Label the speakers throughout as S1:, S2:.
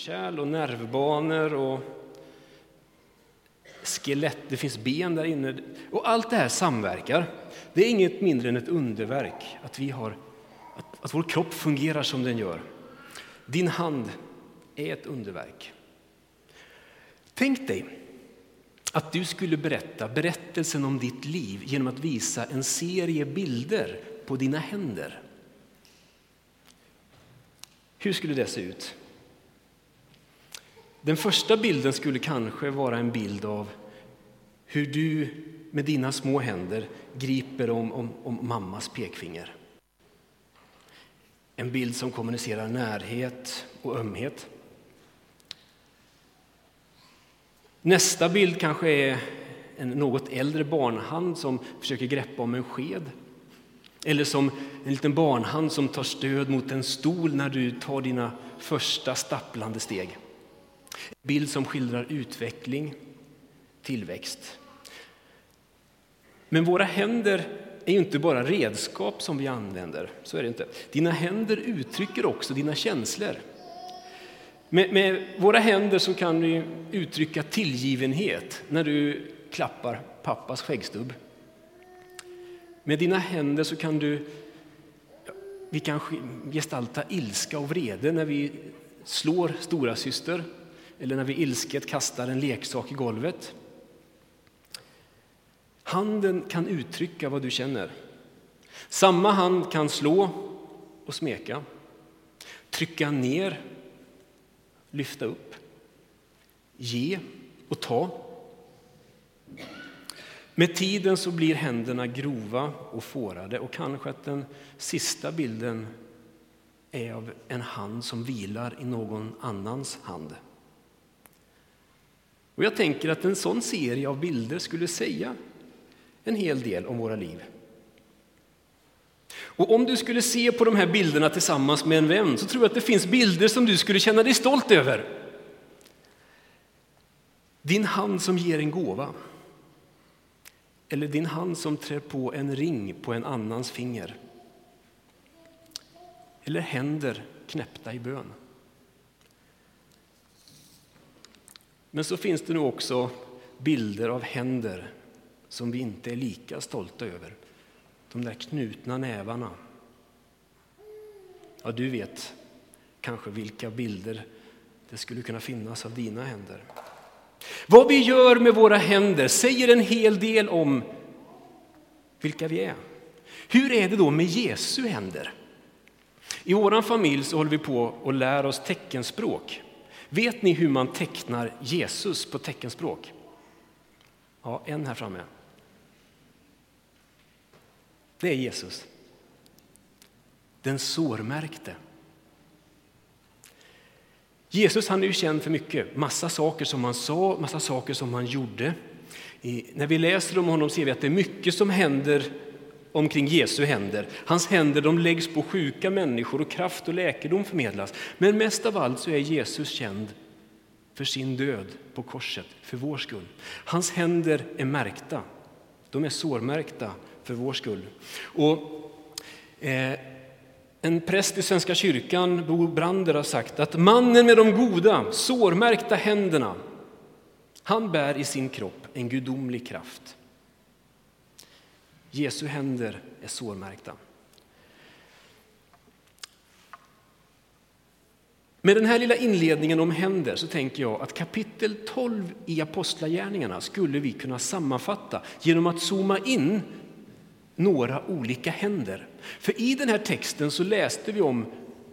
S1: Kärl, och nervbanor och skelett, det finns ben där inne. Och allt det här samverkar. Det är inget mindre än ett underverk att, vi har, att, att vår kropp fungerar som den gör. Din hand är ett underverk. Tänk dig att du skulle berätta berättelsen om ditt liv genom att visa en serie bilder på dina händer. Hur skulle det se ut? Den första bilden skulle kanske vara en bild av hur du med dina små händer griper om, om, om mammas pekfinger. En bild som kommunicerar närhet och ömhet. Nästa bild kanske är en något äldre barnhand som försöker greppa om en sked. Eller som en liten barnhand som tar stöd mot en stol när du tar dina första stapplande steg. En bild som skildrar utveckling, tillväxt. Men våra händer är ju inte bara redskap som vi använder. Så är det inte. Dina händer uttrycker också dina känslor. Med, med, våra händer så kan du uttrycka tillgivenhet när du klappar pappas skäggstubb. Med dina händer så kan du vi kan gestalta ilska och vrede när vi slår stora syster eller när vi ilsket kastar en leksak i golvet. Handen kan uttrycka vad du känner. Samma hand kan slå och smeka, trycka ner, lyfta upp, ge och ta. Med tiden så blir händerna grova och fårade och kanske att den sista bilden är av en hand som vilar i någon annans hand. Och jag tänker att en sån serie av bilder skulle säga en hel del om våra liv. Och om du skulle se på de här bilderna tillsammans med en vän så tror jag att det finns bilder som du skulle känna dig stolt över. Din hand som ger en gåva. Eller din hand som trär på en ring på en annans finger. Eller händer knäppta i bön. Men så finns det nu också bilder av händer som vi inte är lika stolta över. De där knutna nävarna. Ja, du vet kanske vilka bilder det skulle kunna finnas av dina händer. Vad vi gör med våra händer säger en hel del om vilka vi är. Hur är det då med Jesu händer? I vår familj så håller vi på att lära oss teckenspråk. Vet ni hur man tecknar Jesus på teckenspråk? Ja, en här framme. Det är Jesus. Den sårmärkte. Jesus han är ju känd för mycket, massa saker som han sa, massa saker som han gjorde. I, när vi läser om honom ser vi att det är mycket som händer omkring Jesu händer. Hans händer de läggs på sjuka människor och kraft och läkedom förmedlas. Men mest av allt så är Jesus känd för sin död på korset, för vår skull. Hans händer är märkta, de är sårmärkta för vår skull. Och, eh, en präst i Svenska kyrkan, Bo Brander, har sagt att mannen med de goda, sårmärkta händerna, han bär i sin kropp en gudomlig kraft. Jesu händer är sårmärkta. Med den här lilla inledningen om händer så tänker jag att kapitel 12 i Apostlagärningarna skulle vi kunna sammanfatta genom att zooma in några olika händer. För i den här texten så läste vi om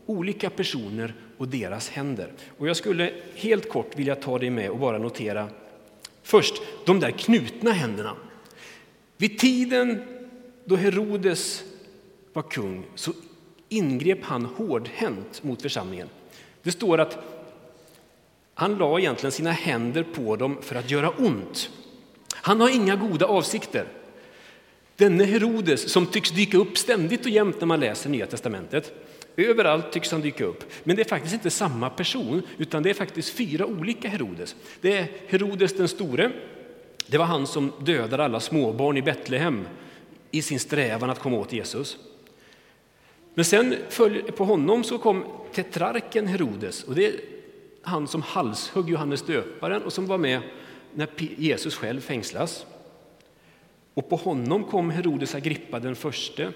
S1: olika personer och deras händer. Och jag skulle helt kort vilja ta dig med och bara notera först de där knutna händerna. Vid tiden då Herodes var kung så ingrep han hårdhänt mot församlingen. Det står att han la egentligen sina händer på dem för att göra ont. Han har inga goda avsikter. Denne Herodes som tycks dyka upp ständigt och jämt när man läser Nya Testamentet. Överallt tycks han dyka upp. Men det är faktiskt inte samma person, utan det är faktiskt fyra olika Herodes. Det är Herodes den store. Det var han som dödade alla småbarn i Betlehem i sin strävan att komma åt Jesus. Men sen på honom så kom tetrarken Herodes. Och det, han som halshögg Johannes döparen och som var med när Jesus själv fängslas. Och på honom kom Herodes Agrippa den förste,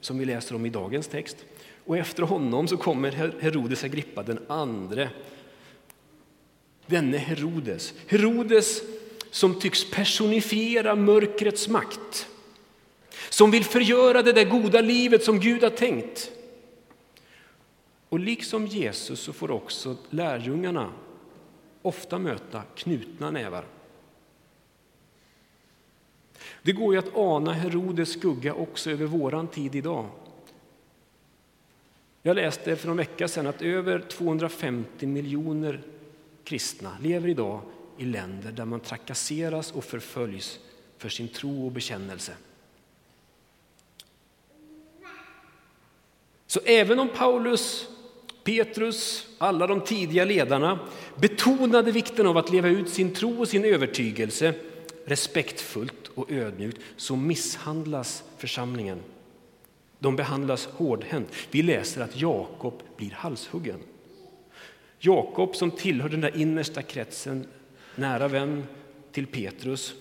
S1: som vi läser om i dagens text. Och efter honom så kommer Herodes Agrippa den andre. Denne Herodes, Herodes som tycks personifiera mörkrets makt, som vill förgöra det där goda livet som Gud har tänkt. Och liksom Jesus så får också lärjungarna ofta möta knutna nävar. Det går ju att ana Herodes skugga också över våran tid idag. Jag läste för en vecka sedan att över 250 miljoner kristna lever idag i länder där man trakasseras och förföljs för sin tro och bekännelse. Så även om Paulus, Petrus, alla de tidiga ledarna betonade vikten av att leva ut sin tro och sin övertygelse respektfullt och ödmjukt så misshandlas församlingen. De behandlas hårdhänt. Vi läser att Jakob blir halshuggen. Jakob som tillhör den där innersta kretsen, nära vän till Petrus.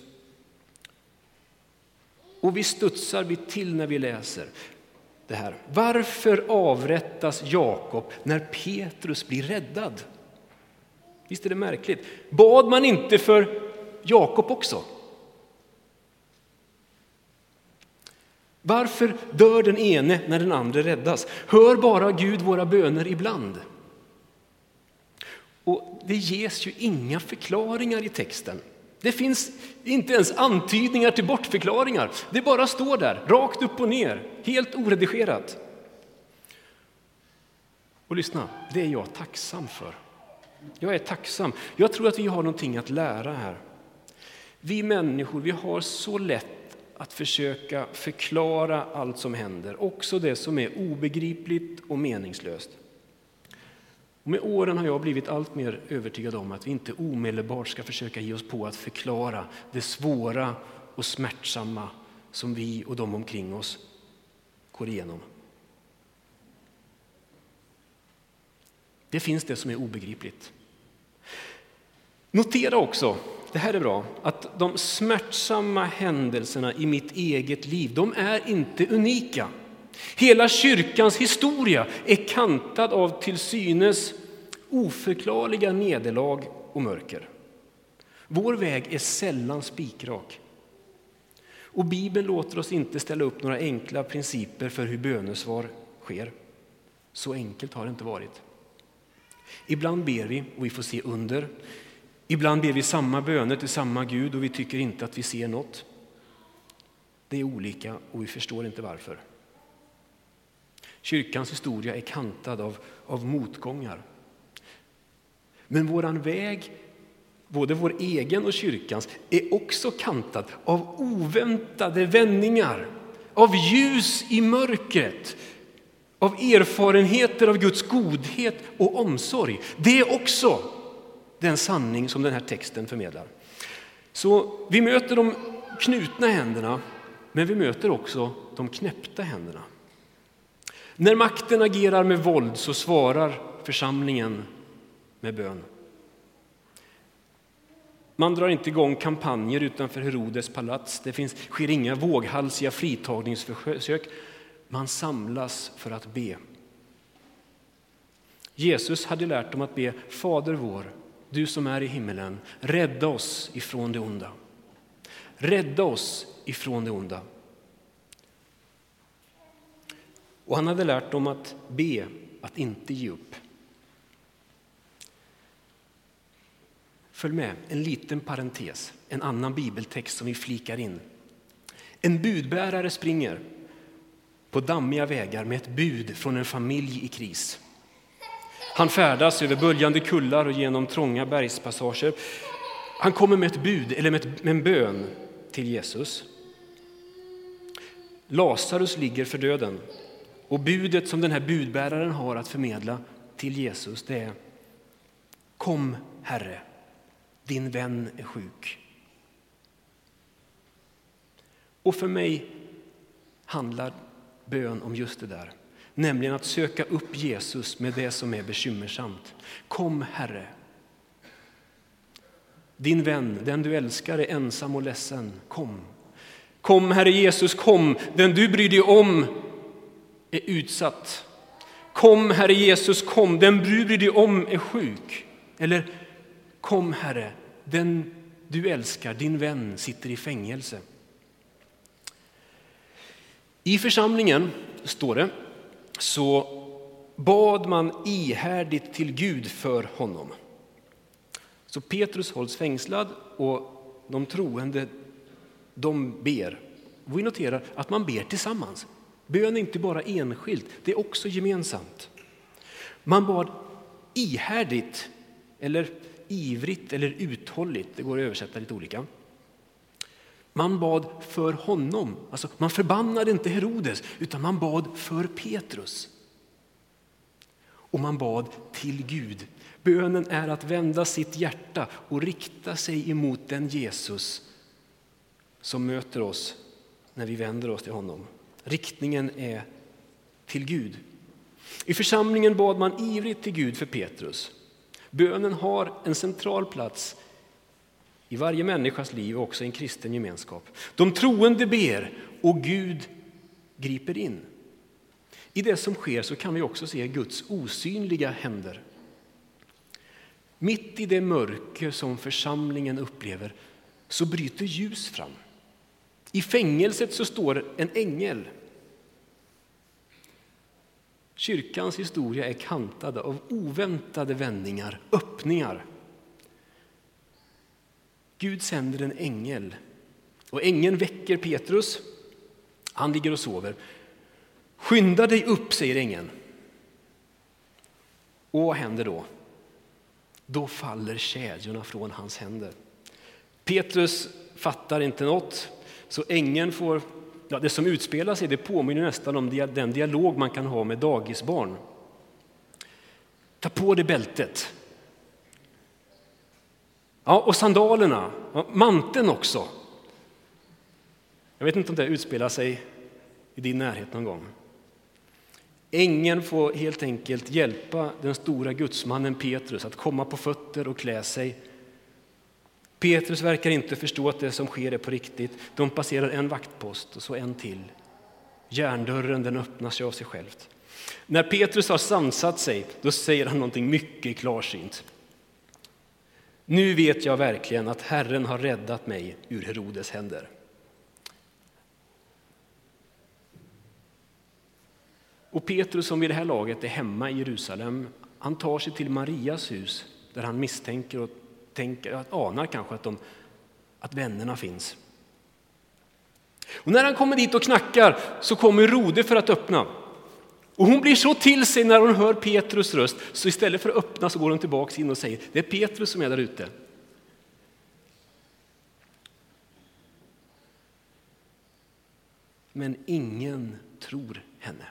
S1: Och vi studsar vi till när vi läser det här. Varför avrättas Jakob när Petrus blir räddad? Visst är det märkligt? Bad man inte för Jakob också? Varför dör den ene när den andra räddas? Hör bara Gud våra böner ibland? Och det ges ju inga förklaringar i texten. Det finns inte ens antydningar till bortförklaringar. Det bara står där, rakt upp och ner, helt oredigerat. Och lyssna, det är jag tacksam för. Jag är tacksam. Jag tror att vi har någonting att lära här. Vi människor vi har så lätt att försöka förklara allt som händer, också det som är obegripligt och meningslöst. Och med åren har jag blivit allt mer övertygad om att vi inte omedelbart ska försöka ge oss på att förklara det svåra och smärtsamma som vi och de omkring oss går igenom. Det finns det som är obegripligt. Notera också, det här är bra, att de smärtsamma händelserna i mitt eget liv, de är inte unika. Hela kyrkans historia är kantad av till synes oförklarliga nederlag och mörker. Vår väg är sällan spikrak. Och Bibeln låter oss inte ställa upp några enkla principer för hur bönesvar sker. Så enkelt har det inte varit. Ibland ber vi och vi får se under. Ibland ber vi samma böner till samma Gud och vi tycker inte att vi ser något. Det är olika och vi förstår inte varför. Kyrkans historia är kantad av, av motgångar. Men våran väg, både vår egen och kyrkans, är också kantad av oväntade vändningar, av ljus i mörkret, av erfarenheter av Guds godhet och omsorg. Det är också den sanning som den här texten förmedlar. Så vi möter de knutna händerna, men vi möter också de knäppta händerna. När makten agerar med våld så svarar församlingen med bön. Man drar inte igång kampanjer utanför Herodes palats. Det finns, sker inga våghalsiga fritagningsförsök. Man samlas för att be. Jesus hade lärt dem att be Fader vår, du som är i himmelen, rädda oss ifrån det onda. Rädda oss ifrån det onda. Och han hade lärt dem att be, att inte ge upp. Följ med, en liten parentes, en annan bibeltext som vi flikar in. En budbärare springer på dammiga vägar med ett bud från en familj i kris. Han färdas över böljande kullar och genom trånga bergspassager. Han kommer med ett bud, eller med, en bön, till Jesus. Lazarus ligger för döden och budet som den här budbäraren har att förmedla till Jesus det är Kom, Herre, din vän är sjuk. Och för mig handlar bön om just det där. Nämligen att söka upp Jesus med det som är bekymmersamt. Kom Herre, Din vän, den du älskar, är ensam och ledsen. Kom. Kom, Herre Jesus, kom. Den du bryr dig om är utsatt. Kom, Herre Jesus, kom. Den du bryr dig om är sjuk. Eller kom, Herre, den du älskar, din vän, sitter i fängelse. I församlingen, står det, så bad man ihärdigt till Gud för honom. Så Petrus hålls fängslad och de troende de ber. Vi noterar att man ber tillsammans. Bön är inte bara enskilt, det är också gemensamt. Man bad ihärdigt, eller ivrigt eller uthålligt, det går att översätta lite olika. Man bad för honom, alltså man förbannade inte Herodes utan man bad för Petrus. Och man bad till Gud. Bönen är att vända sitt hjärta och rikta sig emot den Jesus som möter oss när vi vänder oss till honom. Riktningen är till Gud. I församlingen bad man ivrigt till Gud för Petrus. Bönen har en central plats i varje människas liv och också i en kristen gemenskap. De troende ber och Gud griper in. I det som sker så kan vi också se Guds osynliga händer. Mitt i det mörker som församlingen upplever så bryter ljus fram. I fängelset så står en ängel. Kyrkans historia är kantad av oväntade vändningar, öppningar. Gud sänder en ängel och ängeln väcker Petrus. Han ligger och sover. Skynda dig upp, säger ängeln. Och vad händer då? Då faller kedjorna från hans händer. Petrus fattar inte något, så ängeln får... Ja, det som utspelar sig det påminner nästan om den dialog man kan ha med dagisbarn. Ta på dig bältet. Ja, och sandalerna, ja, manteln också. Jag vet inte om det utspelar sig i din närhet någon gång. Ängeln får helt enkelt hjälpa den stora gudsmannen Petrus att komma på fötter och klä sig. Petrus verkar inte förstå att det som sker är på riktigt. De passerar en vaktpost och så en till. Järndörren den öppnar sig av sig självt. När Petrus har sansat sig då säger han någonting mycket klarsynt. Nu vet jag verkligen att Herren har räddat mig ur Herodes händer. Och Petrus som vid det här laget är hemma i Jerusalem, han tar sig till Marias hus där han misstänker och tänker, anar kanske att, de, att vännerna finns. Och när han kommer dit och knackar så kommer Rode för att öppna. Och hon blir så till sig när hon hör Petrus röst så istället för att öppna så går hon tillbaka in och säger det är Petrus som är där ute. Men ingen tror henne.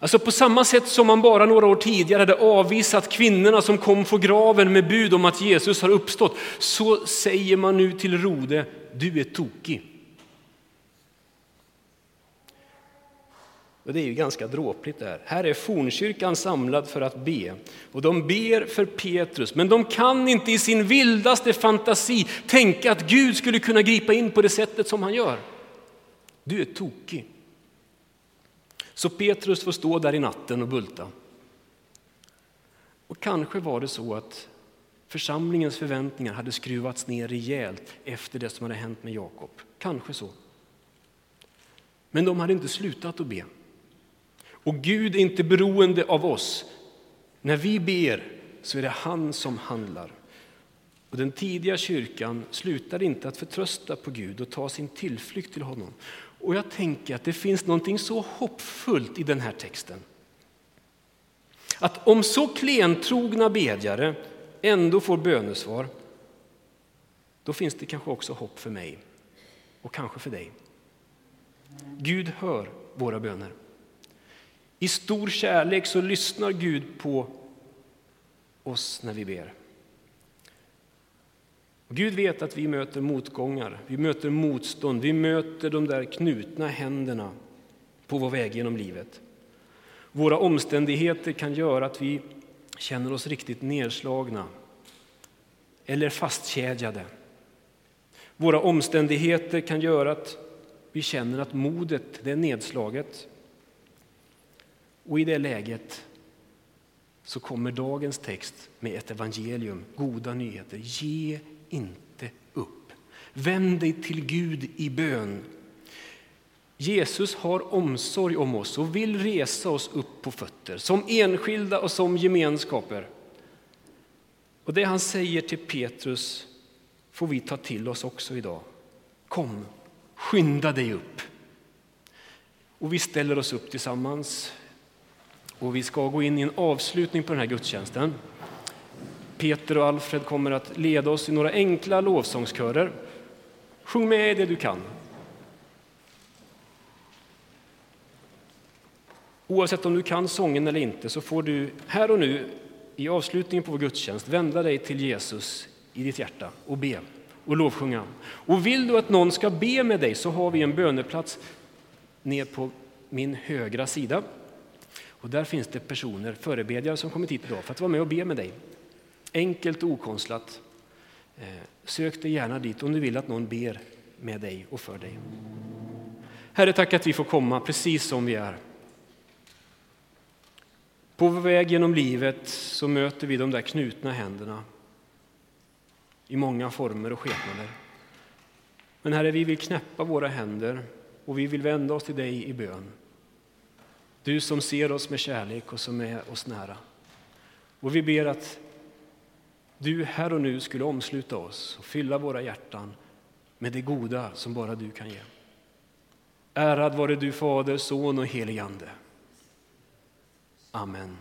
S1: Alltså på samma sätt som man bara några år tidigare hade avvisat kvinnorna som kom från graven med bud om att Jesus har uppstått, så säger man nu till Rode, du är tokig. Och det är ju ganska dråpligt där. Här är fornkyrkan samlad för att be. Och de ber för Petrus, men de kan inte i sin vildaste fantasi tänka att Gud skulle kunna gripa in på det sättet som han gör. Du är tokig. Så Petrus får stå där i natten och bulta. Och kanske var det så att församlingens förväntningar hade skruvats ner rejält efter det som hade hänt med Jakob. Kanske så. Men de hade inte slutat att be. Och Gud är inte beroende av oss. När vi ber så är det han som handlar. Och den tidiga kyrkan slutar inte att förtrösta på Gud och ta sin tillflykt till honom. Och jag tänker att det finns något så hoppfullt i den här texten. Att om så klentrogna bedjare ändå får bönesvar, då finns det kanske också hopp för mig och kanske för dig. Gud hör våra böner. I stor kärlek så lyssnar Gud på oss när vi ber. Gud vet att vi möter motgångar, vi möter motstånd, vi möter de där knutna händerna på vår väg genom livet. Våra omständigheter kan göra att vi känner oss riktigt nedslagna eller fastkedjade. Våra omständigheter kan göra att vi känner att modet det är nedslaget. Och i det läget så kommer dagens text med ett evangelium, goda nyheter. Ge inte upp. Vänd dig till Gud i bön. Jesus har omsorg om oss och vill resa oss upp på fötter, som enskilda och som gemenskaper. Och det han säger till Petrus får vi ta till oss också idag. Kom, skynda dig upp. Och vi ställer oss upp tillsammans och vi ska gå in i en avslutning på den här gudstjänsten. Peter och Alfred kommer att leda oss i några enkla lovsångskörer. Sjung med det du kan. Oavsett om du kan sången eller inte så får du här och nu i avslutningen på vår gudstjänst vända dig till Jesus i ditt hjärta och be och lovsjunga. Och vill du att någon ska be med dig så har vi en böneplats ner på min högra sida. Och där finns det personer, förebedjare som kommit hit idag för att vara med och be med dig. Enkelt och okonstlat. Eh, sök dig gärna dit om du vill att någon ber med dig och för dig. Herre, tack att vi får komma precis som vi är. På vår väg genom livet så möter vi de där knutna händerna i många former och skepnader. Men Herre, vi vill knäppa våra händer och vi vill vända oss till dig i bön. Du som ser oss med kärlek och som är oss nära. Och vi ber att du här och nu skulle omsluta oss och fylla våra hjärtan med det goda som bara du kan ge. Ärad vare du Fader, Son och helig Ande. Amen.